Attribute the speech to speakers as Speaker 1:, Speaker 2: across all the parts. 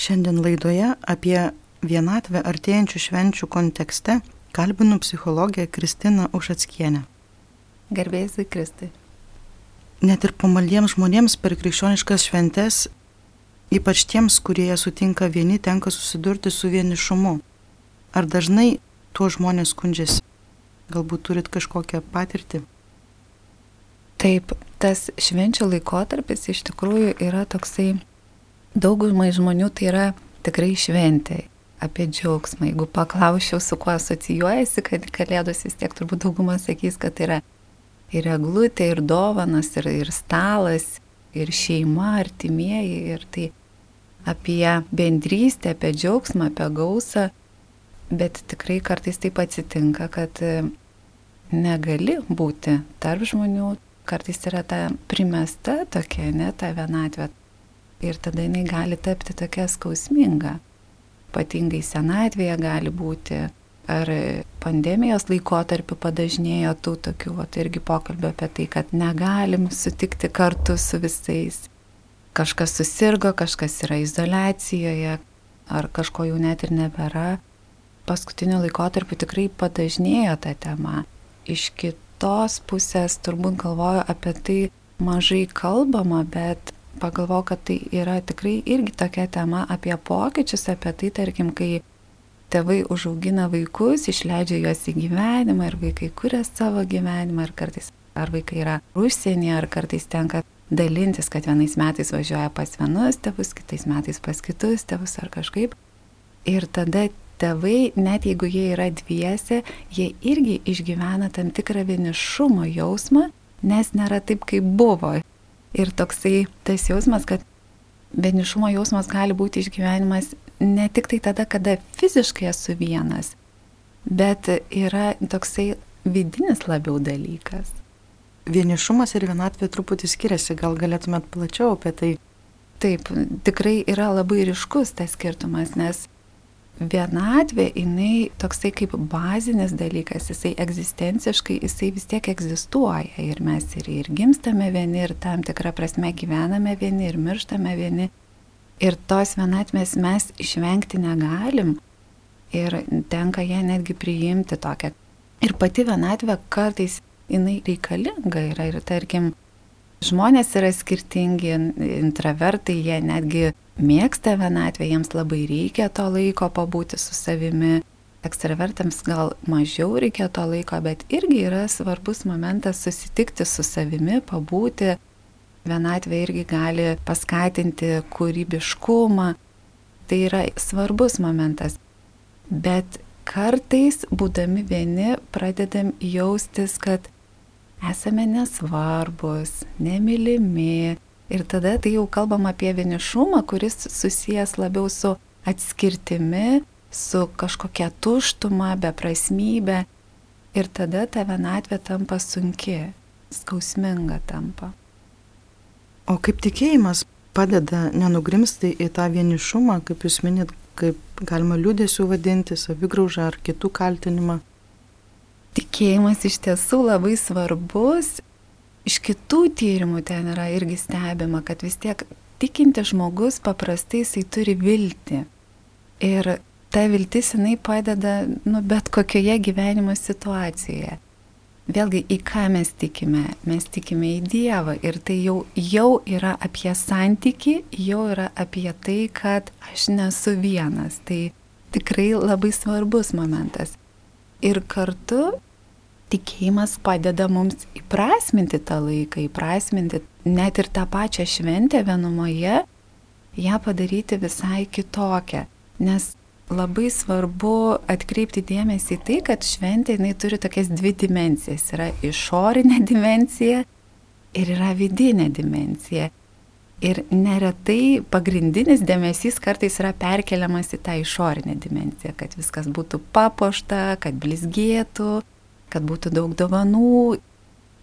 Speaker 1: Šiandien laidoje apie vienatvę artėjančių švenčių kontekste kalbinu psichologę Kristiną Ušatskienę.
Speaker 2: Garbėsiu Kristui.
Speaker 1: Net ir pamaldiems žmonėms per krikščioniškas šventes, ypač tiems, kurie sutinka vieni, tenka susidurti su vienišumu. Ar dažnai tuo žmonės skundžiasi? Galbūt turit kažkokią patirtį?
Speaker 2: Taip, tas švenčių laikotarpis iš tikrųjų yra toksai daugumai žmonių tai yra tikrai šventė, apie džiaugsmą. Jeigu paklausčiau, su kuo asocijuojasi, kad kalėdos vis tiek turbūt dauguma sakys, kad tai yra ir eglutė, ir dovanas, ir, ir stalas, ir šeima, artimieji, ir tai apie bendrystę, apie džiaugsmą, apie gausą, bet tikrai kartais taip atsitinka, kad negali būti tarp žmonių, kartais yra ta primesta tokia, ne ta vienatvė, ir tada jinai gali tapti tokia skausminga. Ypatingai senatvėje gali būti, ar pandemijos laikotarpiu padažnėjo tų tokių, o tai irgi pokalbio apie tai, kad negalim sutikti kartu su visais. Kažkas susirgo, kažkas yra izolacijoje, ar kažko jau net ir nebėra. Paskutiniu laikotarpiu tikrai padažnėjo ta tema. Iš kitos pusės turbūt galvoju apie tai mažai kalbama, bet pagalvojau, kad tai yra tikrai irgi tokia tema apie pokyčius, apie tai, tarkim, kai tėvai užaugina vaikus, išleidžia juos į gyvenimą ir vaikai kuria savo gyvenimą ir kartais ar vaikai yra užsienyje, ar kartais tenka dalintis, kad vienais metais važiuoja pas vienus tėvus, kitais metais pas kitus tėvus ar kažkaip. Ir tada tėvai, net jeigu jie yra dviese, jie irgi išgyvena tam tikrą vienišumo jausmą, nes nėra taip, kaip buvo. Ir toksai tas jausmas, kad vienišumo jausmas gali būti išgyvenimas ne tik tai tada, kada fiziškai esu vienas, bet yra toksai vidinis labiau dalykas.
Speaker 1: Vienišumas ir vienatvė truputį skiriasi, gal galėtumėt plačiau apie tai.
Speaker 2: Taip, tikrai yra labai ryškus tas skirtumas, nes vienatvė, jinai toksai kaip bazinis dalykas, jisai egzistenciškai, jisai vis tiek egzistuoja ir mes ir, ir gimstame vieni, ir tam tikrą prasme gyvename vieni, ir mirštame vieni. Ir tos vienatvės mes išvengti negalim ir tenka ją netgi priimti tokią. Ir pati vienatvė kartais jinai reikalinga yra ir tarkim, žmonės yra skirtingi, intravertai, jie netgi mėgsta vienatvę, jiems labai reikia to laiko pabūti su savimi. Ekstravertams gal mažiau reikia to laiko, bet irgi yra svarbus momentas susitikti su savimi, pabūti. Vienatvė irgi gali paskatinti kūrybiškumą. Tai yra svarbus momentas. Bet kartais, būdami vieni, pradedam jaustis, kad esame nesvarbus, nemylimi, Ir tada tai jau kalbam apie vienišumą, kuris susijęs labiau su atskirtimi, su kažkokia tuštuma, beprasmybė. Ir tada ta vienatvė tampa sunki, skausminga tampa.
Speaker 1: O kaip tikėjimas padeda nenugrimsti į tą vienišumą, kaip jūs minit, kaip galima liūdėsiu vadinti, savigraužą ar kitų kaltinimą?
Speaker 2: Tikėjimas iš tiesų labai svarbus iš kitų tyrimų ten yra irgi stebima, kad vis tiek tikinti žmogus paprastai jisai turi viltį. Ir ta viltis jinai padeda nu, bet kokioje gyvenimo situacijoje. Vėlgi, į ką mes tikime? Mes tikime į Dievą ir tai jau, jau yra apie santyki, jau yra apie tai, kad aš nesu vienas. Tai tikrai labai svarbus momentas. Ir kartu tikėjimas padeda mums įprasminti tą laiką, įprasminti net ir tą pačią šventę vienumoje, ją padaryti visai kitokią. Nes labai svarbu atkreipti dėmesį į tai, kad šventė jinai turi tokias dvi dimensijas. Yra išorinė dimensija ir yra vidinė dimensija. Ir neretai pagrindinis dėmesys kartais yra perkeliamas į tą išorinę dimenciją, kad viskas būtų papuošta, kad blizgėtų, kad būtų daug dovanų.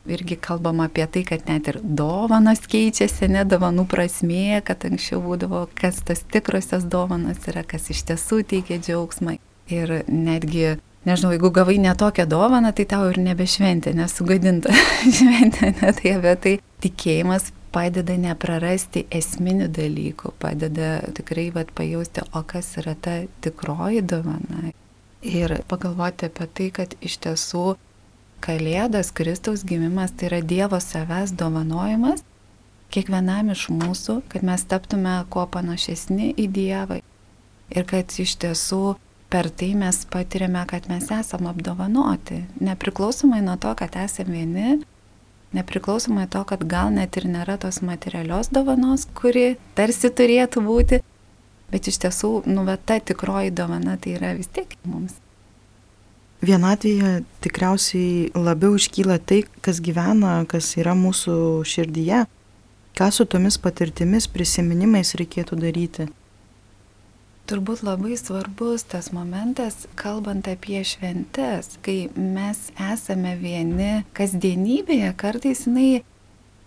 Speaker 2: Irgi kalbam apie tai, kad net ir dovanos keičiasi, ne dovanų prasmė, kad anksčiau būdavo, kas tas tikrosios dovanos yra, kas iš tiesų teikia džiaugsmą. Ir netgi, nežinau, jeigu gavai netokią dovaną, tai tau ir nebešventė, nesugadinta šventė, ne tai apie tai tikėjimas padeda neprarasti esminių dalykų, padeda tikrai vat, pajausti, o kas yra ta tikroji dovana. Ir pagalvoti apie tai, kad iš tiesų Kalėdos, Kristaus gimimas tai yra Dievo savęs dovanojimas kiekvienam iš mūsų, kad mes taptume kuo panašesni į Dievą. Ir kad iš tiesų per tai mes patiriame, kad mes esame apdovanoti. Nepriklausomai nuo to, kad esame vieni, nepriklausomai to, kad gal net ir nėra tos materialios dovanos, kuri tarsi turėtų būti, bet iš tiesų, nu, bet ta tikroji dovana tai yra vis tiek mums.
Speaker 1: Vienatvėje tikriausiai labiau iškyla tai, kas gyvena, kas yra mūsų širdyje, ką su tomis patirtimis, prisiminimais reikėtų daryti.
Speaker 2: Turbūt labai svarbus tas momentas, kalbant apie šventes, kai mes esame vieni kasdienybėje, kartais jinai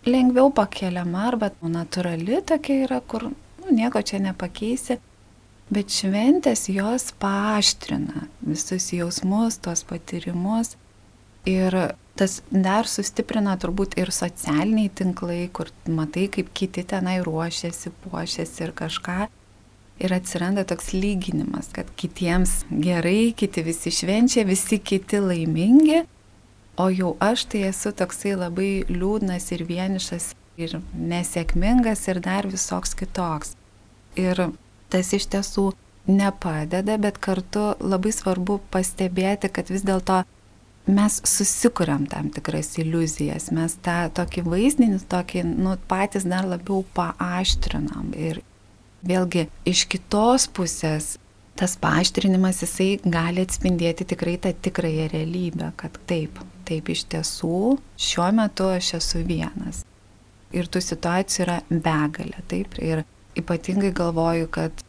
Speaker 2: lengviau pakeliama arba natūrali tokia yra, kur nu, nieko čia nepakeisi, Bet šventės jos paaštrina visus jausmus, tos patyrimus. Ir tas dar sustiprina turbūt ir socialiniai tinklai, kur matai, kaip kiti tenai ruošiasi, puošiasi ir kažką. Ir atsiranda toks lyginimas, kad kitiems gerai, kiti visi švenčia, visi kiti laimingi, o jau aš tai esu toksai labai liūdnas ir vienišas ir nesėkmingas ir dar visoks kitoks. Ir tas iš tiesų nepadeda, bet kartu labai svarbu pastebėti, kad vis dėlto mes susikuriam tam tikras iliuzijas, mes tą tokį vaizdinį, tokį, nu, patys dar labiau paaštrinam. Ir vėlgi iš kitos pusės tas paaštrinimas jisai gali atspindėti tikrai tą tikrąją realybę, kad taip, taip iš tiesų šiuo metu aš esu vienas. Ir tų situacijų yra begalė, taip. Ir ypatingai galvoju, kad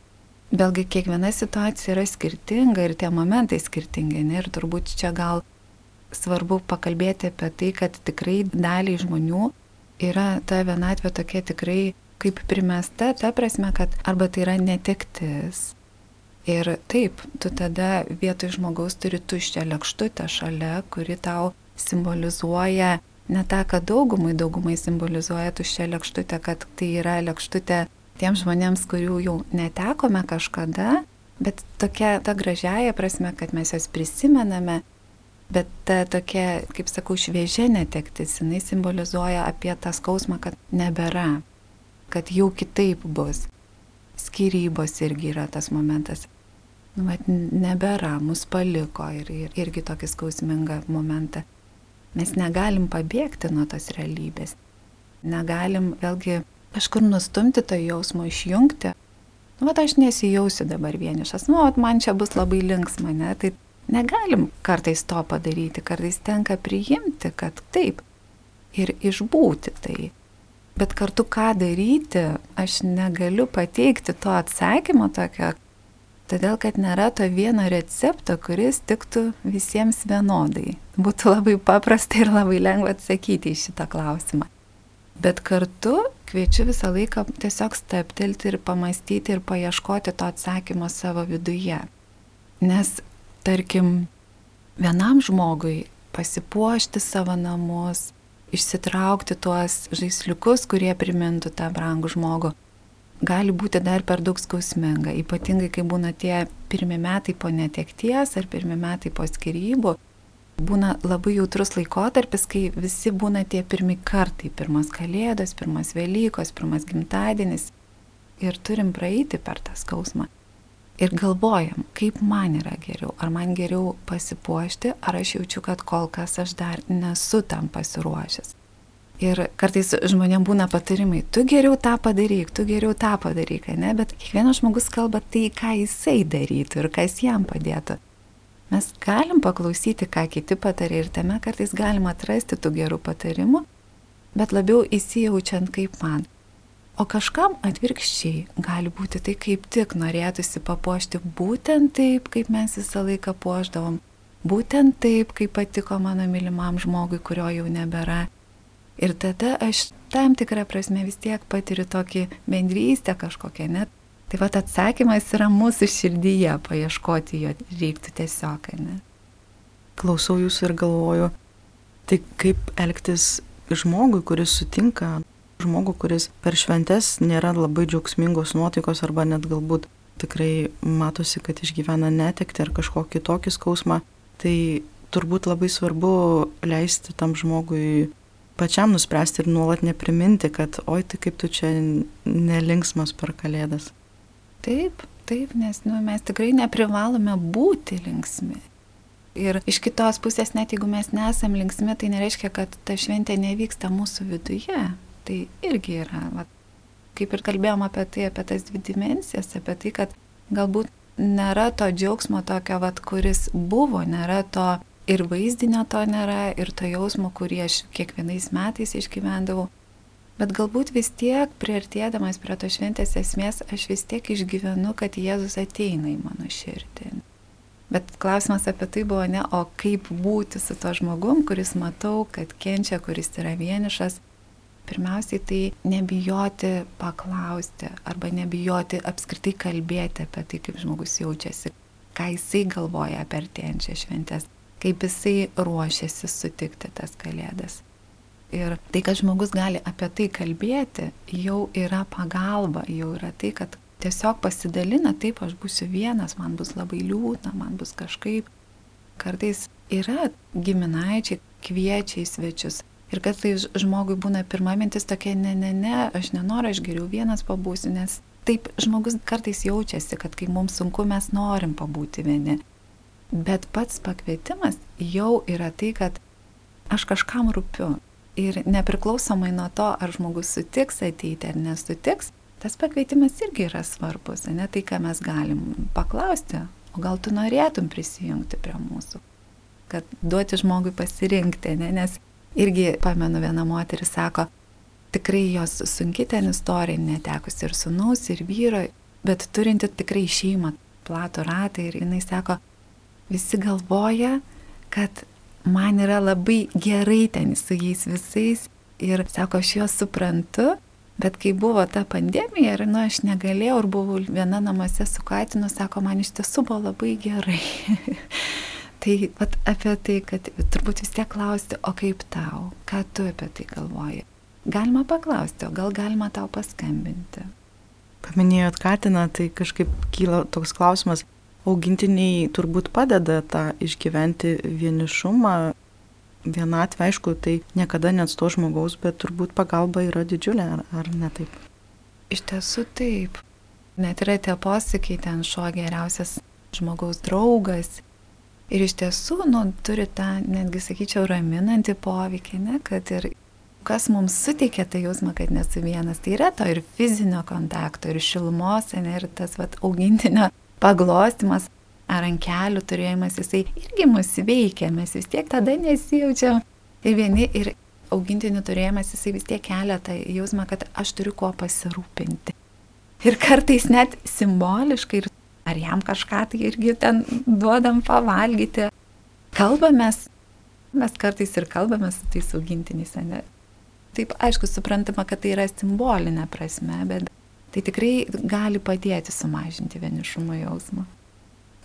Speaker 2: vėlgi kiekviena situacija yra skirtinga ir tie momentai skirtingi. Ne? Ir turbūt čia gal svarbu pakalbėti apie tai, kad tikrai daliai žmonių yra ta vienatvė tokia tikrai kaip primesta, ta prasme, kad arba tai yra netektis. Ir taip, tu tada vietoj žmogaus turi tuščią lėkštutę šalia, kuri tau simbolizuoja ne tą, kad daugumai, daugumai simbolizuoja tuščią lėkštutę, kad tai yra lėkštutė tiems žmonėms, kurių jau netekome kažkada, bet tokia ta gražiaja prasme, kad mes jas prisimename, bet ta tokia, kaip sakau, šviežia netektis, jinai simbolizuoja apie tą skausmą, kad nebėra, kad jau kitaip bus. Skirybos irgi yra tas momentas. Nu, bet nebėra, mus paliko ir, ir irgi tokį skausmingą momentą. Mes negalim pabėgti nuo tos realybės. Negalim vėlgi kažkur nustumti tą jausmą, išjungti. Nu, vat aš nesijausiu dabar vienišas, nu, vat man čia bus labai linksma, ne? Tai negalim kartais to padaryti, kartais tenka priimti, kad taip ir išbūti tai. Bet kartu ką daryti, aš negaliu pateikti to atsakymo tokio, todėl kad nėra to vieno recepto, kuris tiktų visiems vienodai. Būtų labai paprasta ir labai lengva atsakyti į šitą klausimą. Bet kartu kviečiu visą laiką tiesiog steptelti ir pamastyti ir paieškoti to atsakymo savo viduje. Nes, tarkim, vienam žmogui pasipuošti savo namus, išsitraukti tuos žaisliukus, kurie primintų tą brangų žmogų, gali būti dar per daug skausminga, ypatingai kai būna tie pirmie metai po netekties ar pirmie metai po skirybų būna labai jautrus laikotarpis, kai visi būna tie pirmi kartai, pirmas kalėdos, pirmas Velykos, pirmas gimtadienis. Ir turim praeiti per tą skausmą. Ir galvojam, kaip man yra geriau, ar man geriau pasipuošti, ar aš jaučiu, kad kol kas aš dar nesu tam pasiruošęs. Ir kartais žmonėm būna patarimai, tu geriau tą padaryk, tu geriau tą padaryk, ne, bet kiekvienas žmogus kalba tai, ką jisai darytų ir kas jam padėtų. Mes galim paklausyti, ką kiti patarė ir tame kartais galim atrasti tų gerų patarimų, bet labiau įsijaučiant kaip man. O kažkam atvirkščiai gali būti tai kaip tik norėtųsi papuošti būtent taip, kaip mes visą laiką puoždavom, būtent taip, kaip patiko mano mylimam žmogui, kurio jau nebėra. Ir tada aš tam tikrą prasme vis tiek patiriu tokį bendrystę kažkokią, net Tai va atsakymas yra mūsų širdyje, paieškoti jo reiktų tiesiog, ne?
Speaker 1: Klausau jūsų ir galvoju, tai kaip elgtis žmogui, kuris sutinka žmogų, kuris per šventes nėra labai džiaugsmingos nuotaikos arba net galbūt tikrai matosi, kad išgyvena netekti ar kažkokį kitokį skausmą, tai turbūt labai svarbu leisti tam žmogui pačiam nuspręsti ir nuolat nepriminti, kad oi, tai kaip tu čia nelinksmas per kalėdas.
Speaker 2: Taip, taip, nes nu, mes tikrai neprivalome būti linksmi. Ir iš kitos pusės, net jeigu mes nesam linksmi, tai nereiškia, kad ta šventė nevyksta mūsų viduje. Tai irgi yra, va, kaip ir kalbėjom apie tai, apie tas dvi dimensijas, apie tai, kad galbūt nėra to džiaugsmo tokio, vat, kuris buvo, nėra to ir vaizdinio to nėra, ir to jausmo, kurį aš kiekvienais metais išgyvendavau. Bet galbūt vis tiek, priartėdamas prie to šventės esmės, aš vis tiek išgyvenu, kad Jėzus ateina į mano širdį. Bet klausimas apie tai buvo ne, o kaip būti su to žmogum, kuris matau, kad kenčia, kuris yra vienišas. Pirmiausiai tai nebijoti paklausti arba nebijoti apskritai kalbėti apie tai, kaip žmogus jaučiasi, ką jisai galvoja apie artėjančią šventės kaip jisai ruošiasi sutikti tas kalėdas. Ir tai, kad žmogus gali apie tai kalbėti, jau yra pagalba, jau yra tai, kad tiesiog pasidalina, taip aš būsiu vienas, man bus labai liūdna, man bus kažkaip. Kartais yra giminaičiai, kviečia į svečius. Ir kad tai žmogui būna pirma mintis tokia, ne, ne, ne, aš nenoriu, aš geriau vienas pabūsiu, nes taip žmogus kartais jaučiasi, kad kai mums sunku, mes norim pabūti vieni. Bet pats pakvietimas jau yra tai, kad aš kažkam rūpiu. Ir nepriklausomai nuo to, ar žmogus sutiks ateiti ar nesutiks, tas pakvietimas irgi yra svarbus, ne tai, ką mes galim paklausti, o gal tu norėtum prisijungti prie mūsų, kad duoti žmogui pasirinkti, ne? nes irgi pamenu vieną moterį sako, tikrai jos sunki ten istorija, netekusi ir sunaus, ir vyro, bet turinti tikrai šeimą, platų ratą ir jinai sako, visi galvoja, kad man yra labai gerai ten su jais visais ir sako, aš juos suprantu, bet kai buvo ta pandemija ir, nu, aš negalėjau ir buvau viena namuose su Katinu, sako, man iš tiesų buvo labai gerai. tai vat, apie tai, kad turbūt vis tiek klausti, o kaip tau, ką tu apie tai galvoji. Galima paklausti, o gal galima tau paskambinti.
Speaker 1: Paminėjot Katiną, tai kažkaip kyla toks klausimas, augintiniai turbūt padeda tą išgyventi vienišumą, vienatvę, aišku, tai niekada net to žmogaus, bet turbūt pagalba yra didžiulė, ar, ar ne taip?
Speaker 2: Iš tiesų taip. Net yra tie posakiai, ten šuo geriausias žmogaus draugas. Ir iš tiesų, nu, turi tą, netgi sakyčiau, raminantį poveikį, ne, kad ir kas mums suteikia tą jausmą, kad nesu vienas, tai yra to ir fizinio kontakto, ir šilumos, ne, ir tas, vat, augintinio paglostimas ar ant kelių turėjimas, jisai irgi mus veikia, mes vis tiek tada nesijaučiam. Ir vieni ir augintinių turėjimas, jisai vis tiek kelia tą jausmą, kad aš turiu kuo pasirūpinti. Ir kartais net simboliškai, ar jam kažką tai irgi ten duodam pavalgyti. Kalbamės, mes kartais ir kalbame su tais augintiniais, ne? Taip, aišku, suprantama, kad tai yra simbolinė prasme, bet tai tikrai gali padėti sumažinti vienišumo jausmą.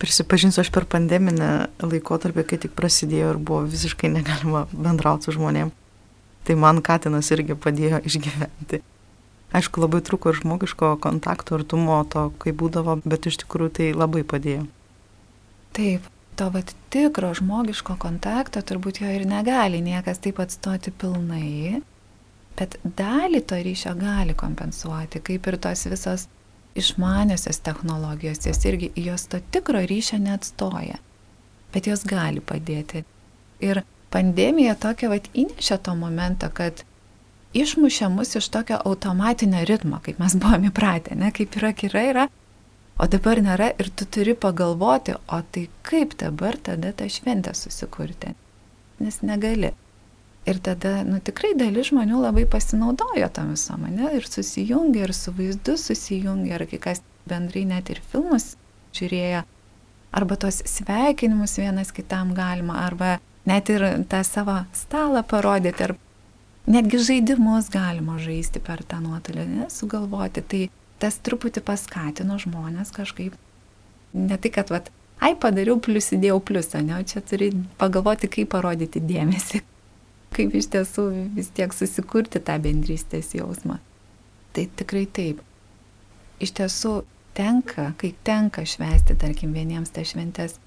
Speaker 1: Prisipažinsiu, aš per pandeminę laikotarpį, kai tik prasidėjo ir buvo visiškai negalima bendrauti su žmonėm, tai man Katinas irgi padėjo išgyventi. Aišku, labai truko ir žmogiško kontakto, artumo, to, kai būdavo, bet iš tikrųjų tai labai padėjo.
Speaker 2: Taip, to vat tikro žmogiško kontakto turbūt jo ir negali niekas taip atstoti pilnai, Bet dalį to ryšio gali kompensuoti, kaip ir tos visos išmaniosios technologijos, jos irgi jos to tikro ryšio neatstoja, bet jos gali padėti. Ir pandemija tokia vat įnešė to momento, kad išmušė mus iš tokio automatinio ritmo, kaip mes buvome įpratę, ne, kaip yra, yra, yra, o dabar nėra ir tu turi pagalvoti, o tai kaip dabar tada tą šventę susikurti, nes negali. Ir tada, nu tikrai dalis žmonių labai pasinaudojo tam visom, ne, ir susijungė, ir su vaizdu susijungė, ir kai kas bendrai net ir filmus žiūrėjo, arba tos sveikinimus vienas kitam galima, arba net ir tą savo stalą parodyti, ar netgi žaidimus galima žaisti per tą nuotolį, ne, sugalvoti. Tai tas truputį paskatino žmonės kažkaip, ne tai, kad, vat, ai padariau, plus įdėjau pliusą, ne, o čia turi pagalvoti, kaip parodyti dėmesį kaip iš tiesų vis tiek susikurti tą bendrystės jausmą. Tai tikrai taip. Iš tiesų tenka, kai tenka švęsti, tarkim, vieniems tą šventės,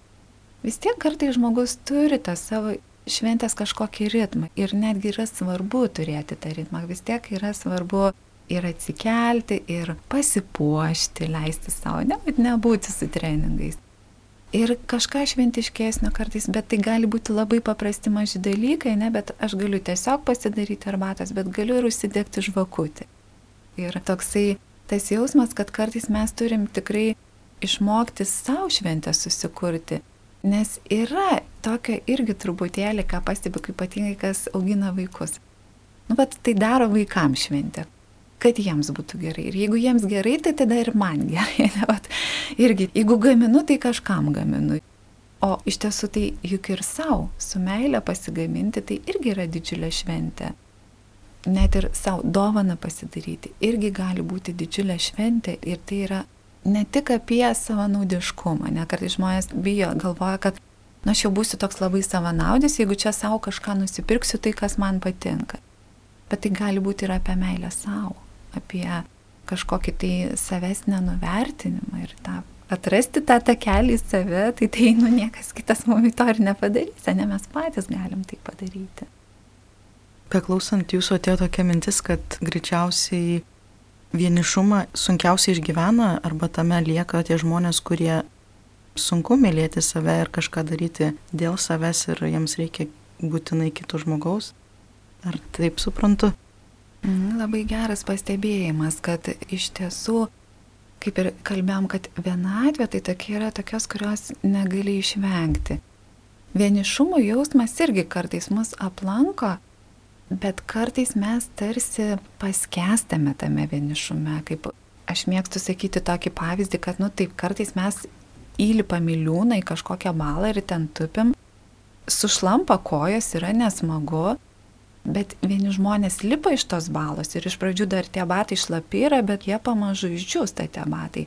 Speaker 2: vis tiek kartai žmogus turi tą savo šventės kažkokį ritmą ir netgi yra svarbu turėti tą ritmą, vis tiek yra svarbu ir atsikelti, ir pasipuošti, leisti savo, ne, nebūti su treningais. Ir kažką šventiškesnio kartais, bet tai gali būti labai paprasti maži dalykai, ne, bet aš galiu tiesiog pasidaryti arbatos, bet galiu ir užsidegti žvakutį. Ir toksai tas jausmas, kad kartais mes turim tikrai išmokti savo šventę susikurti. Nes yra tokio irgi truputėlį, ką pastebiu, kaip ypatingai kas augina vaikus. Nu, bet tai daro vaikams šventę, kad jiems būtų gerai. Ir jeigu jiems gerai, tai tada ir man gerai. Ne, vat, irgi, jeigu gaminu, tai kažkam gaminu. O iš tiesų tai juk ir savo, su meilė pasigaminti, tai irgi yra didžiulė šventė net ir savo dovaną pasidaryti, irgi gali būti didžiulė šventė ir tai yra ne tik apie savanaudiškumą, ne kartais žmonės bijo, galvoja, kad nu, aš jau būsiu toks labai savanaudis, jeigu čia savo kažką nusipirksiu, tai kas man patinka. Bet tai gali būti ir apie meilę savo, apie kažkokį tai savęs nenuvertinimą ir tą atrasti tą takelį į save, tai tai nu niekas kitas mums to ir nepadarys, ne mes patys galim tai padaryti.
Speaker 1: Beklausant jūsų atėjo tokia mintis, kad greičiausiai vienišumą sunkiausiai išgyvena arba tame lieka tie žmonės, kurie sunku mylėti save ir kažką daryti dėl savęs ir jiems reikia būtinai kito žmogaus. Ar taip suprantu?
Speaker 2: Mm, labai geras pastebėjimas, kad iš tiesų, kaip ir kalbėjom, kad vienatvė tai tokia yra tokios, kurios negali išvengti. Vienišumo jausmas irgi kartais mus aplanko Bet kartais mes tarsi paskestame tame vienišume, kaip aš mėgstu sakyti tokį pavyzdį, kad, nu taip, kartais mes įlipam į liūną į kažkokią balą ir ten tupim, sušlampa kojas, yra nesmagu, bet vieni žmonės lipa iš tos balos ir iš pradžių dar tie batai šlapi yra, bet jie pamažu išdžiūsta tie batai.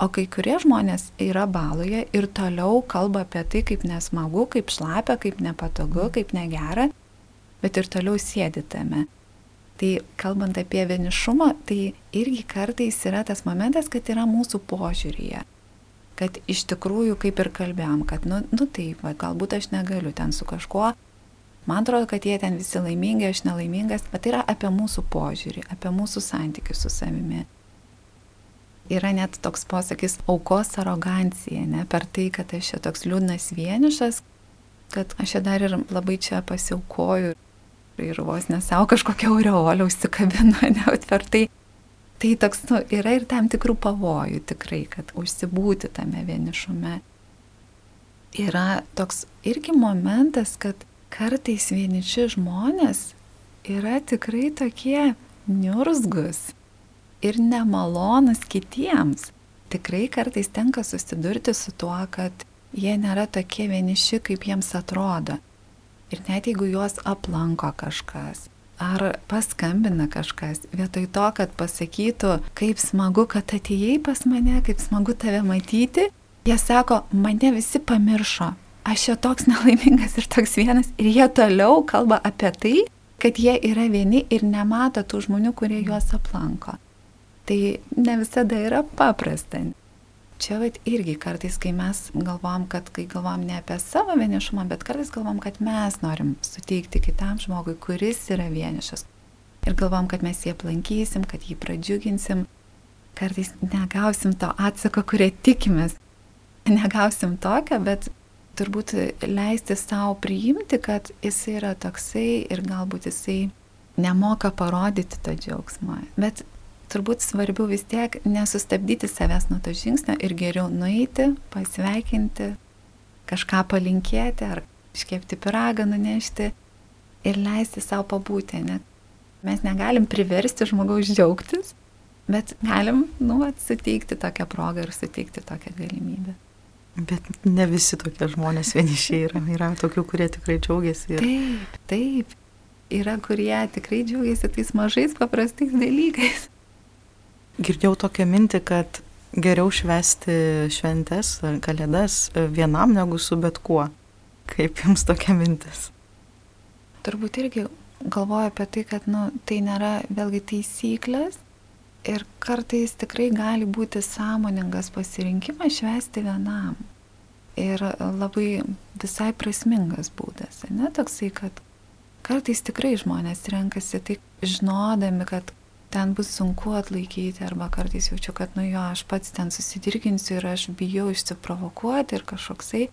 Speaker 2: O kai kurie žmonės yra baloje ir toliau kalba apie tai, kaip nesmagu, kaip šlapia, kaip nepatogu, kaip negera bet ir toliau sėdi tame. Tai kalbant apie vienišumą, tai irgi kartais yra tas momentas, kad yra mūsų požiūrėje. Kad iš tikrųjų, kaip ir kalbėjom, kad, nu, nu taip, va, galbūt aš negaliu ten su kažkuo, man atrodo, kad jie ten visi laimingi, aš nelaimingas, bet tai yra apie mūsų požiūrį, apie mūsų santykius su savimi. Yra net toks posakis aukos arogancija, ne per tai, kad aš čia toks liūdnas vienišas, kad aš čia dar ir labai čia pasiaukoju ir vos nesau kažkokią aureolę užsikabino neatvertai. Tai toks nu, yra ir tam tikrų pavojų tikrai, kad užsibūti tame vienišume. Yra toks irgi momentas, kad kartais vieniši žmonės yra tikrai tokie niurzgus ir nemalonus kitiems. Tikrai kartais tenka susidurti su tuo, kad jie nėra tokie vieniši, kaip jiems atrodo. Ir net jeigu juos aplanko kažkas, ar paskambina kažkas, vietoj to, kad pasakytų, kaip smagu, kad atėjai pas mane, kaip smagu tave matyti, jie sako, mane visi pamiršo, aš čia toks nelaimingas ir toks vienas, ir jie toliau kalba apie tai, kad jie yra vieni ir nemato tų žmonių, kurie juos aplanko. Tai ne visada yra paprasta čia vat irgi kartais, kai mes galvom, kad kai galvom ne apie savo vienišumą, bet kartais galvom, kad mes norim suteikti kitam žmogui, kuris yra vienišas. Ir galvom, kad mes jį aplankysim, kad jį pradžiuginsim. Kartais negausim to atsako, kurie tikimės. Negausim tokio, bet turbūt leisti savo priimti, kad jis yra toksai ir galbūt jisai nemoka parodyti tą džiaugsmą. Bet turbūt svarbiau vis tiek nesustabdyti savęs nuo to žingsnio ir geriau nueiti, pasveikinti, kažką palinkėti ar iškepti piragą nunešti ir leisti savo pabūti. Ne? Mes negalim priversti žmogaus džiaugtis, bet galim, nu, suteikti tokią progą ir suteikti tokią galimybę.
Speaker 1: Bet ne visi tokie žmonės vienišiai yra. Yra tokių, kurie tikrai džiaugiasi.
Speaker 2: Ir... Taip, taip. Yra, kurie tikrai džiaugiasi tais mažais paprastais dalykais.
Speaker 1: Girdėjau tokią mintį, kad geriau švesti šventes ar kalėdas vienam negu su bet kuo. Kaip jums tokia mintis?
Speaker 2: turbūt irgi galvoju apie tai, kad nu, tai nėra vėlgi taisyklės ir kartais tikrai gali būti sąmoningas pasirinkimas švesti vienam. Ir labai visai prasmingas būdas, ne toksai, kad kartais tikrai žmonės renkasi tai žinodami, kad ten bus sunku atlaikyti arba kartais jaučiu, kad nu jo, aš pats ten susidirginsiu ir aš bijau išsiprovokuoti ir kažkoksai.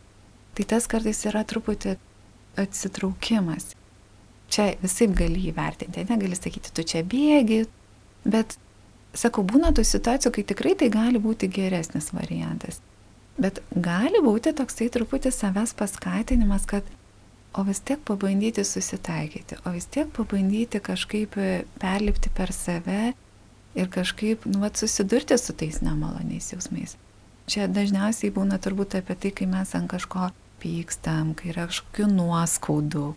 Speaker 2: Tai tas kartais yra truputį atsitraukimas čia visai gali įvertinti, negali sakyti, tu čia bėgi, bet, sakau, būna tų situacijų, kai tikrai tai gali būti geresnis variantas. Bet gali būti toksai truputį savęs paskatinimas, kad o vis tiek pabandyti susitaikyti, o vis tiek pabandyti kažkaip perlipti per save ir kažkaip, nu, vat, susidurti su tais nemaloniais jausmais. Čia dažniausiai būna turbūt apie tai, kai mes ant kažko pykstam, kai yra kažkokių nuoskaudų,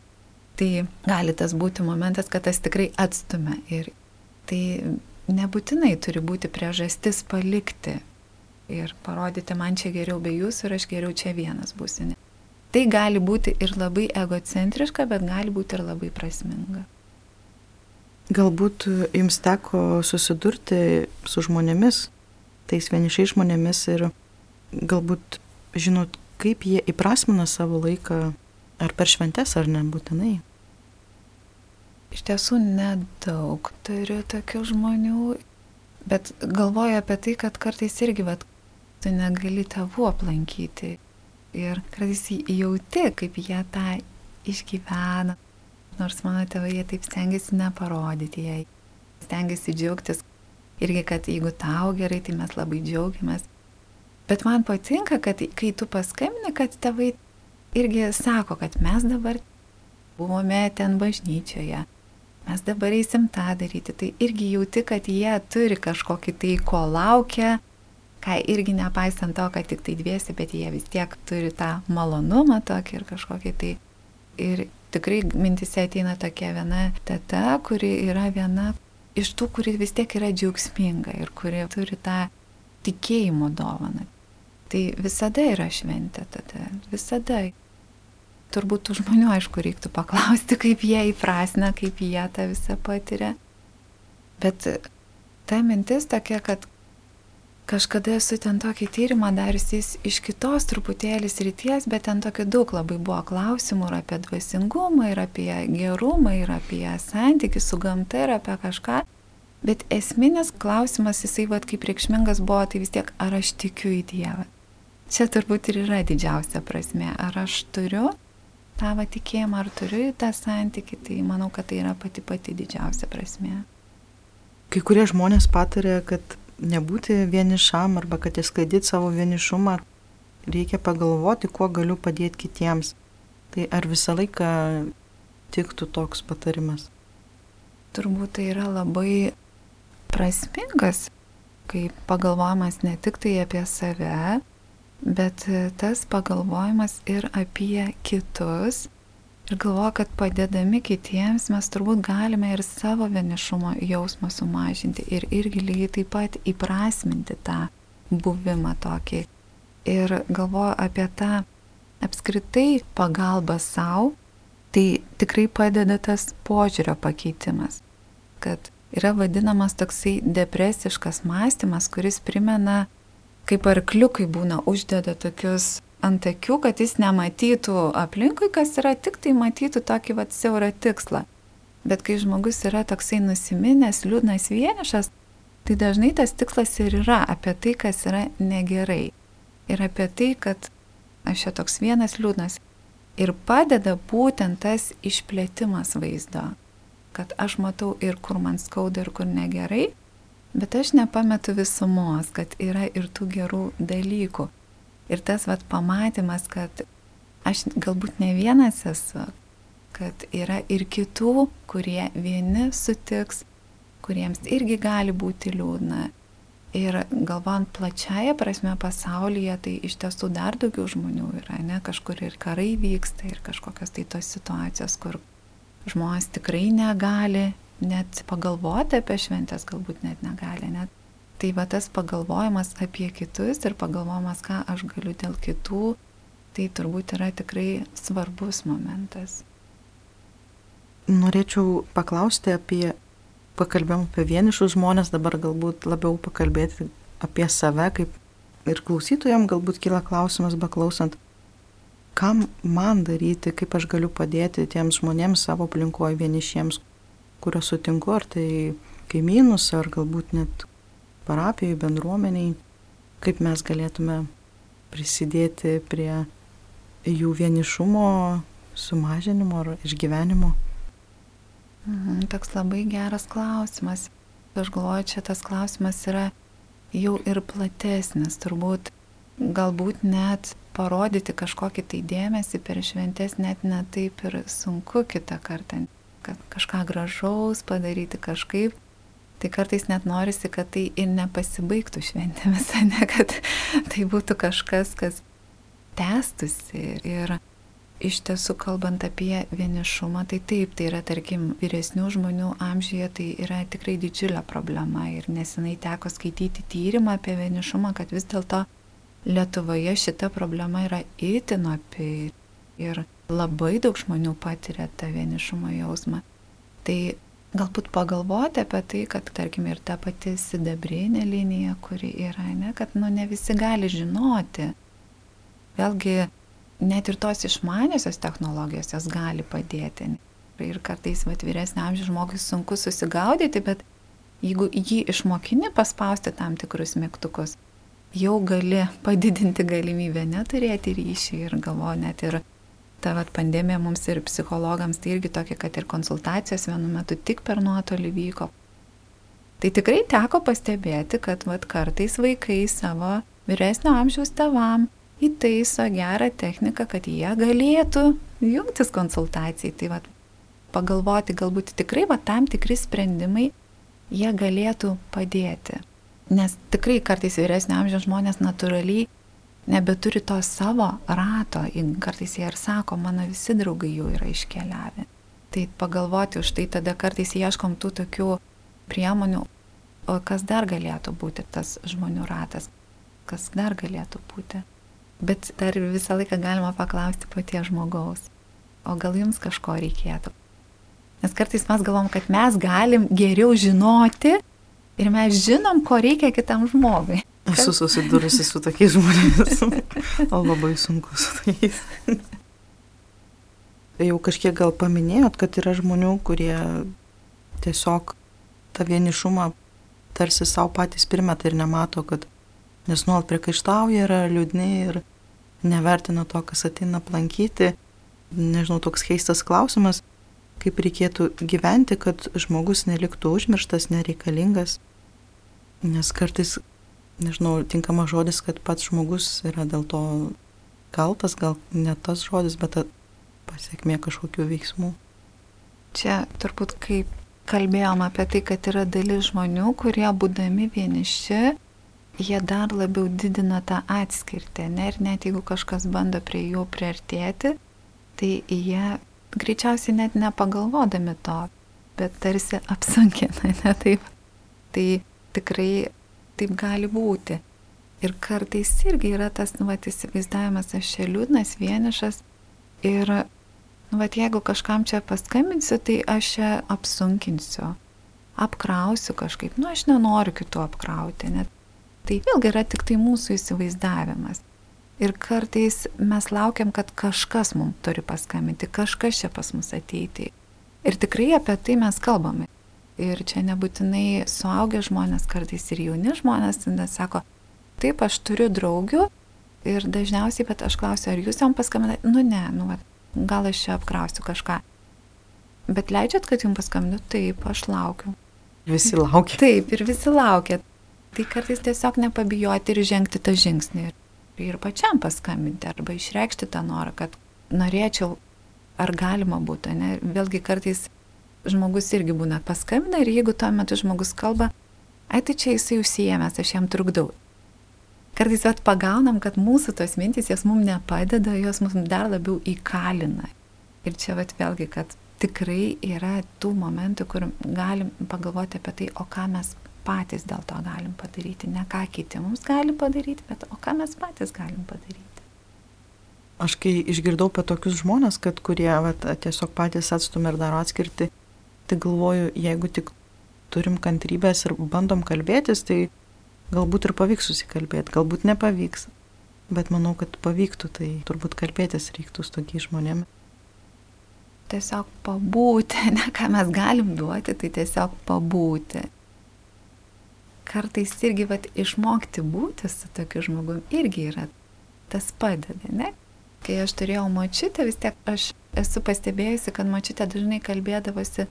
Speaker 2: Tai gali tas būti momentas, kad tas tikrai atstumia ir tai nebūtinai turi būti priežastis palikti ir parodyti man čia geriau be jūsų ir aš geriau čia vienas būsinė. Tai gali būti ir labai egocentriška, bet gali būti ir labai prasminga.
Speaker 1: Galbūt jums teko susidurti su žmonėmis, tais vienišai žmonėmis ir galbūt žinot, kaip jie įprasmina savo laiką Ar per šventes, ar nebūtinai?
Speaker 2: Iš tiesų nedaug turiu tokių žmonių, bet galvoju apie tai, kad kartais irgi, bet tu negali tėvų aplankyti. Ir kartais jauti, kaip jie tą išgyvena. Nors mano tėvai jie taip stengiasi neparodyti jai. Stengiasi džiaugtis irgi, kad jeigu tau gerai, tai mes labai džiaugiamės. Bet man patinka, kad kai tu paskambini, kad tėvai irgi sako, kad mes dabar buvome ten bažnyčioje, mes dabar eisim tą daryti, tai irgi jauti, kad jie turi kažkokį tai, ko laukia, ką irgi nepaisant to, kad tik tai dviesi, bet jie vis tiek turi tą malonumą tokį ir kažkokį tai. Ir tikrai mintise ateina tokia viena teta, kuri yra viena iš tų, kuri vis tiek yra džiaugsminga ir kuri turi tą tikėjimo dovaną. Tai visada yra šventė tada, visada turbūt tų žmonių, aišku, reiktų paklausti, kaip jie įprasina, kaip jie tą visą patiria. Bet ta mintis tokia, kad kažkada esu ten tokį tyrimą dariusis iš kitos truputėlis ryties, bet ten tokio daug labai buvo klausimų ir apie dvasingumą, ir apie gerumą, ir apie santykių su gamta, ir apie kažką. Bet esminis klausimas, jisai vad kaip reikšmingas buvo, tai vis tiek, ar aš tikiu į Dievą. Čia turbūt ir yra didžiausia prasme, ar aš turiu tą tikėjimą, ar turiu tą santyki, tai manau, kad tai yra pati pati didžiausia prasme.
Speaker 1: Kai kurie žmonės patarė, kad nebūti vienišam arba kad įsklaidyti savo vienišumą, reikia pagalvoti, kuo galiu padėti kitiems. Tai ar visą laiką tiktų toks patarimas?
Speaker 2: Turbūt tai yra labai prasmingas, kai pagalvojimas ne tik tai apie save, bet tas pagalvojimas ir apie kitus. Ir galvoju, kad padėdami kitiems mes turbūt galime ir savo vienišumo jausmą sumažinti ir irgi lygiai taip pat įprasminti tą buvimą tokį. Ir galvoju apie tą apskritai pagalbą savo, tai tikrai padeda tas požiūrio pakeitimas, kad yra vadinamas toksai depresiškas mąstymas, kuris primena kaip arkliukai būna uždeda tokius ant akių, kad jis nematytų aplinkui, kas yra, tik tai matytų tokį vat siaurą tikslą. Bet kai žmogus yra toksai nusiminęs, liūdnas, vienišas, tai dažnai tas tikslas ir yra apie tai, kas yra negerai. Ir apie tai, kad aš čia toks vienas liūdnas. Ir padeda būtent tas išplėtimas vaizdo. Kad aš matau ir kur man skauda, ir kur negerai. Bet aš nepametu visumos, kad yra ir tų gerų dalykų. Ir tas vat pamatymas, kad aš galbūt ne vienas esu, kad yra ir kitų, kurie vieni sutiks, kuriems irgi gali būti liūdna. Ir galvojant plačiaja prasme pasaulyje, tai iš tiesų dar daugiau žmonių yra, ne, kažkur ir karai vyksta, ir kažkokios tai tos situacijos, kur žmonės tikrai negali net pagalvoti apie šventės galbūt net negali. Net. Tai va tas pagalvojimas apie kitus ir pagalvojimas, ką aš galiu dėl kitų, tai turbūt yra tikrai svarbus momentas.
Speaker 1: Norėčiau paklausti apie, pakalbėjom apie vienišus žmonės, dabar galbūt labiau pakalbėti apie save, kaip ir klausytojams galbūt kyla klausimas, beklausant, kam man daryti, kaip aš galiu padėti tiems žmonėms savo aplinkoje vienišiems, kuriuos sutinku, ar tai kaimynus, ar galbūt net parapijai, bendruomeniai, kaip mes galėtume prisidėti prie jų vienišumo sumažinimo ar išgyvenimo.
Speaker 2: Mhm, toks labai geras klausimas. Aš galvoju, čia tas klausimas yra jau ir platesnis, turbūt galbūt net parodyti kažkokį tai dėmesį per šventės net netaip ir sunku kitą kartą, kad kažką gražaus padaryti kažkaip. Tai kartais net norisi, kad tai ir nepasibaigtų šventėmis, ne kad tai būtų kažkas, kas tęstusi. Ir iš tiesų kalbant apie vienišumą, tai taip, tai yra tarkim vyresnių žmonių amžiuje, tai yra tikrai didžiulė problema ir nesenai teko skaityti tyrimą apie vienišumą, kad vis dėlto Lietuvoje šita problema yra itin opi ir labai daug žmonių patiria tą vienišumo jausmą. Tai galbūt pagalvoti apie tai, kad tarkim ir ta pati sidabrinė linija, kuri yra, ne, kad nu, ne visi gali žinoti. Vėlgi net ir tos išmaniosios technologijos jos gali padėti. Ir kartais vat, vyresnio amžiaus žmogui sunku susigaudyti, bet jeigu jį išmokini paspausti tam tikrus mygtukus, jau gali padidinti galimybę neturėti ryšį ir galvoju net ir ta vat, pandemija mums ir psichologams tai irgi tokia, kad ir konsultacijos vienu metu tik per nuotolį vyko. Tai tikrai teko pastebėti, kad vat, kartais vaikai savo vyresnio amžiaus tevam įtaiso gerą techniką, kad jie galėtų jungtis konsultacijai. Tai vat, pagalvoti, galbūt tikrai va, tam tikri sprendimai jie galėtų padėti. Nes tikrai kartais vyresnio amžiaus žmonės natūraliai nebeturi to savo rato. Kartais jie ir sako, mano visi draugai jau yra iškeliavę. Tai pagalvoti už tai tada kartais ieškom tų tokių priemonių, o kas dar galėtų būti tas žmonių ratas, kas dar galėtų būti. Bet dar visą laiką galima paklausti paties žmogaus, o gal jums kažko reikėtų. Nes kartais mes galvom, kad mes galim geriau žinoti ir mes žinom, ko reikia kitam žmogui.
Speaker 1: Esu susidūrusi su tokiais žmonėmis, o labai sunku su tais. Jau kažkiek gal paminėjot, kad yra žmonių, kurie tiesiog tą vienišumą tarsi savo patys primeta ir nemato, kad nes nuolat priekaištauja, yra liūdni ir nevertina to, kas ateina aplankyti. Nežinau, toks keistas klausimas, kaip reikėtų gyventi, kad žmogus neliktų užmirštas, nereikalingas. Nes kartais, nežinau, tinkama žodis, kad pats žmogus yra dėl to kaltas, gal ne tas žodis, bet pasiekmė kažkokių veiksmų.
Speaker 2: Čia turbūt kaip kalbėjom apie tai, kad yra dalis žmonių, kurie būdami vieniši jie dar labiau didina tą atskirtį, ne? Ir net jeigu kažkas bando prie jų priartėti, tai jie greičiausiai net nepagalvodami to, bet tarsi apsunkina, ne taip. Tai tikrai taip gali būti. Ir kartais irgi yra tas, nu, va, įsivaizdavimas, aš čia liūdnas, vienišas ir, nu, va, jeigu kažkam čia paskambinsiu, tai aš čia apsunkinsiu, apkrausiu kažkaip, nu, aš nenoriu kitų apkrauti, net Tai vėlgi yra tik tai mūsų įsivaizdavimas. Ir kartais mes laukiam, kad kažkas mums turi paskambinti, kažkas čia pas mus ateiti. Ir tikrai apie tai mes kalbame. Ir čia nebūtinai suaugę žmonės, kartais ir jauni žmonės, nes sako, taip, aš turiu draugių ir dažniausiai, bet aš klausiu, ar jūs jam paskambinate, nu ne, nu, va, gal aš čia apkrausiu kažką. Bet leidžiat, kad jums paskambinu, taip, aš laukiu.
Speaker 1: Visi laukia.
Speaker 2: Taip, ir visi laukia. Tai kartais tiesiog nepabijoti ir žengti tą žingsnį. Ir pačiam paskambinti arba išreikšti tą norą, kad norėčiau, ar galima būtų. Ne? Vėlgi kartais žmogus irgi būna paskambina ir jeigu tuo metu žmogus kalba, ai tai čia jisai užsijėmęs, aš jam trukdau. Kartais vat pagaunam, kad mūsų tos mintys, jos mums nepadeda, jos mus dar labiau įkalina. Ir čia vat vėlgi, kad tikrai yra tų momentų, kur galim pagalvoti apie tai, o ką mes patys dėl to galim padaryti, ne ką kiti mums gali padaryti, bet o ką mes patys galim padaryti.
Speaker 1: Aš kai išgirdau apie tokius žmonės, kad kurie vat, tiesiog patys atstumia ir daro atskirti, tai galvoju, jeigu tik turim kantrybės ir bandom kalbėtis, tai galbūt ir pavyks susikalbėti, galbūt nepavyks. Bet manau, kad pavyktų, tai turbūt kalbėtis reiktų su tokiais žmonėmis.
Speaker 2: Tiesiog pabūti, ne ką mes galim duoti, tai tiesiog pabūti. Kartais irgi vat, išmokti būti su tokiu žmogumi irgi yra tas padeda, ne? Kai aš turėjau močiutę, vis tiek aš esu pastebėjusi, kad močiutė dažnai kalbėdavosi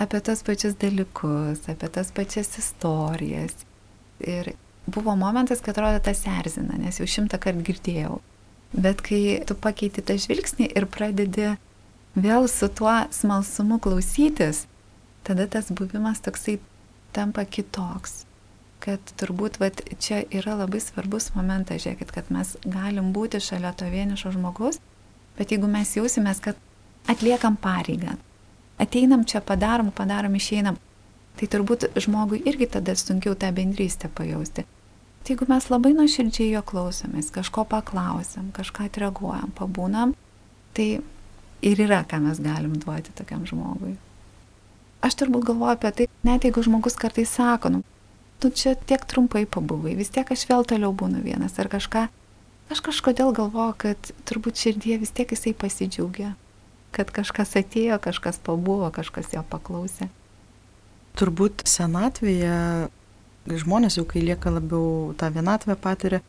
Speaker 2: apie tos pačius dalykus, apie tas pačias istorijas. Ir buvo momentas, kad atrodo tas erzina, nes jau šimtą kartų girdėjau. Bet kai tu pakeiti tą žvilgsnį ir pradedi vėl su tuo smalsumu klausytis, tada tas buvimas toksai tampa kitoks kad turbūt vat, čia yra labai svarbus momentas, žiūrėkit, kad mes galim būti šalia to vienišo žmogaus, bet jeigu mes jausimės, kad atliekam pareigą, ateinam čia, padarom, padarom, išeinam, tai turbūt žmogui irgi tada sunkiau tą bendrystę pajausti. Tai jeigu mes labai nuoširdžiai jo klausomės, kažko paklausėm, kažką atreaguojam, pabūnam, tai ir yra, ką mes galim duoti tokiam žmogui. Aš turbūt galvoju apie tai, net jeigu žmogus kartais sako, nu, tu čia tiek trumpai pabuvai, vis tiek aš vėl toliau būnu vienas ar kažką. Aš kažkodėl galvoju, kad turbūt širdie vis tiek jisai pasidžiaugia, kad kažkas atėjo, kažkas pabuvo, kažkas jo paklausė.
Speaker 1: Turbūt senatvėje žmonės jau kai lieka labiau tą vienatvę patiria,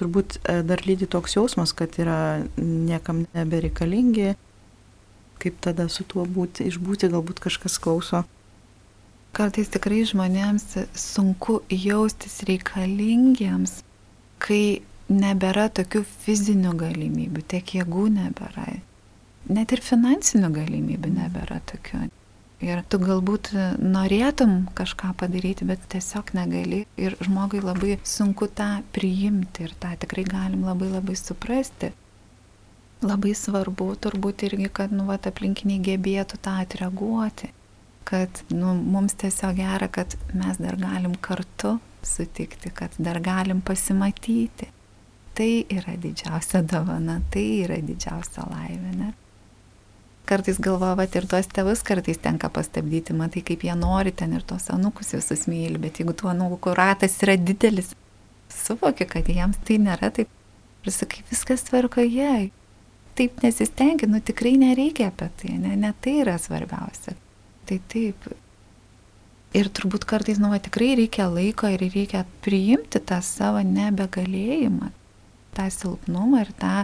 Speaker 1: turbūt e, dar lydi toks jausmas, kad yra niekam nebereikalingi, kaip tada su tuo būti, išbūti, galbūt kažkas klauso
Speaker 2: kartais tikrai žmonėms sunku jaustis reikalingiems, kai nebėra tokių fizinių galimybių, tiek jėgų nebėra. Net ir finansinių galimybių nebėra tokių. Ir tu galbūt norėtum kažką padaryti, bet tiesiog negali. Ir žmogui labai sunku tą priimti ir tą tikrai galim labai labai suprasti. Labai svarbu turbūt irgi, kad nu, vat, aplinkiniai gebėtų tą atreaguoti kad nu, mums tiesiog gera, kad mes dar galim kartu sutikti, kad dar galim pasimatyti. Tai yra didžiausia dovana, tai yra didžiausia laimė. Kartais galvoju, ir tuos tėvus kartais tenka pastabdyti, matai, kaip jie nori ten ir tuos anukus visus myli, bet jeigu tuo anukų ratas yra didelis, suvoki, kad jiems tai nėra taip. Ir sakai, viskas tvarkoje, taip nesistengi, nu tikrai nereikia apie tai, ne, ne tai yra svarbiausia. Tai taip. Ir turbūt kartais, nu, va, tikrai reikia laiko ir reikia priimti tą savo nebegalėjimą, tą silpnumą ir tą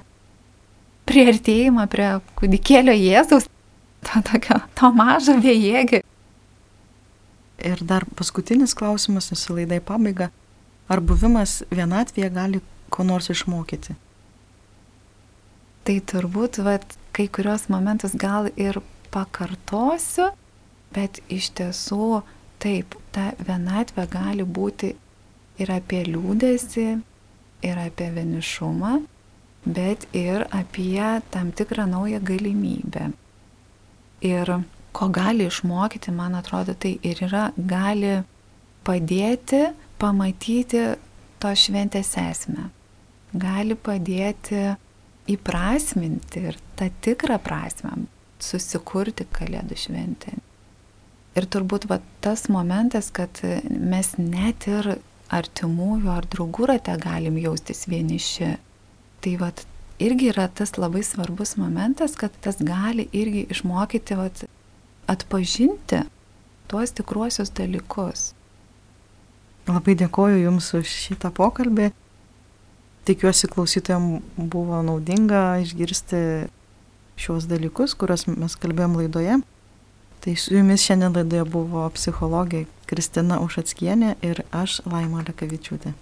Speaker 2: priartėjimą prie kūdikėlio Jėzaus, to tokio, to mažo bejėgio.
Speaker 1: Ir dar paskutinis klausimas, nusilaidai pabaiga. Ar buvimas vienatvėje gali ko nors išmokyti?
Speaker 2: Tai turbūt, vat, kai kurios momentus gal ir pakartosiu, Bet iš tiesų taip, ta vienatvė gali būti ir apie liūdėsi, ir apie vienišumą, bet ir apie tam tikrą naują galimybę. Ir ko gali išmokyti, man atrodo, tai ir yra, gali padėti pamatyti to šventės esmę. Gali padėti įprasminti ir tą tikrą prasme susikurti Kalėdų šventę. Ir turbūt va, tas momentas, kad mes net ir artimųjų ar draugų rate galim jaustis vieniši. Tai va, irgi yra tas labai svarbus momentas, kad tas gali irgi išmokyti va, atpažinti tuos tikruosius dalykus.
Speaker 1: Labai dėkoju Jums už šitą pokalbį. Tikiuosi klausytojams buvo naudinga išgirsti šios dalykus, kuriuos mes kalbėjom laidoje. Tai su jumis šiandien laidoje buvo psichologė Kristina Ušatskienė ir aš Laima Lekavičiūtė.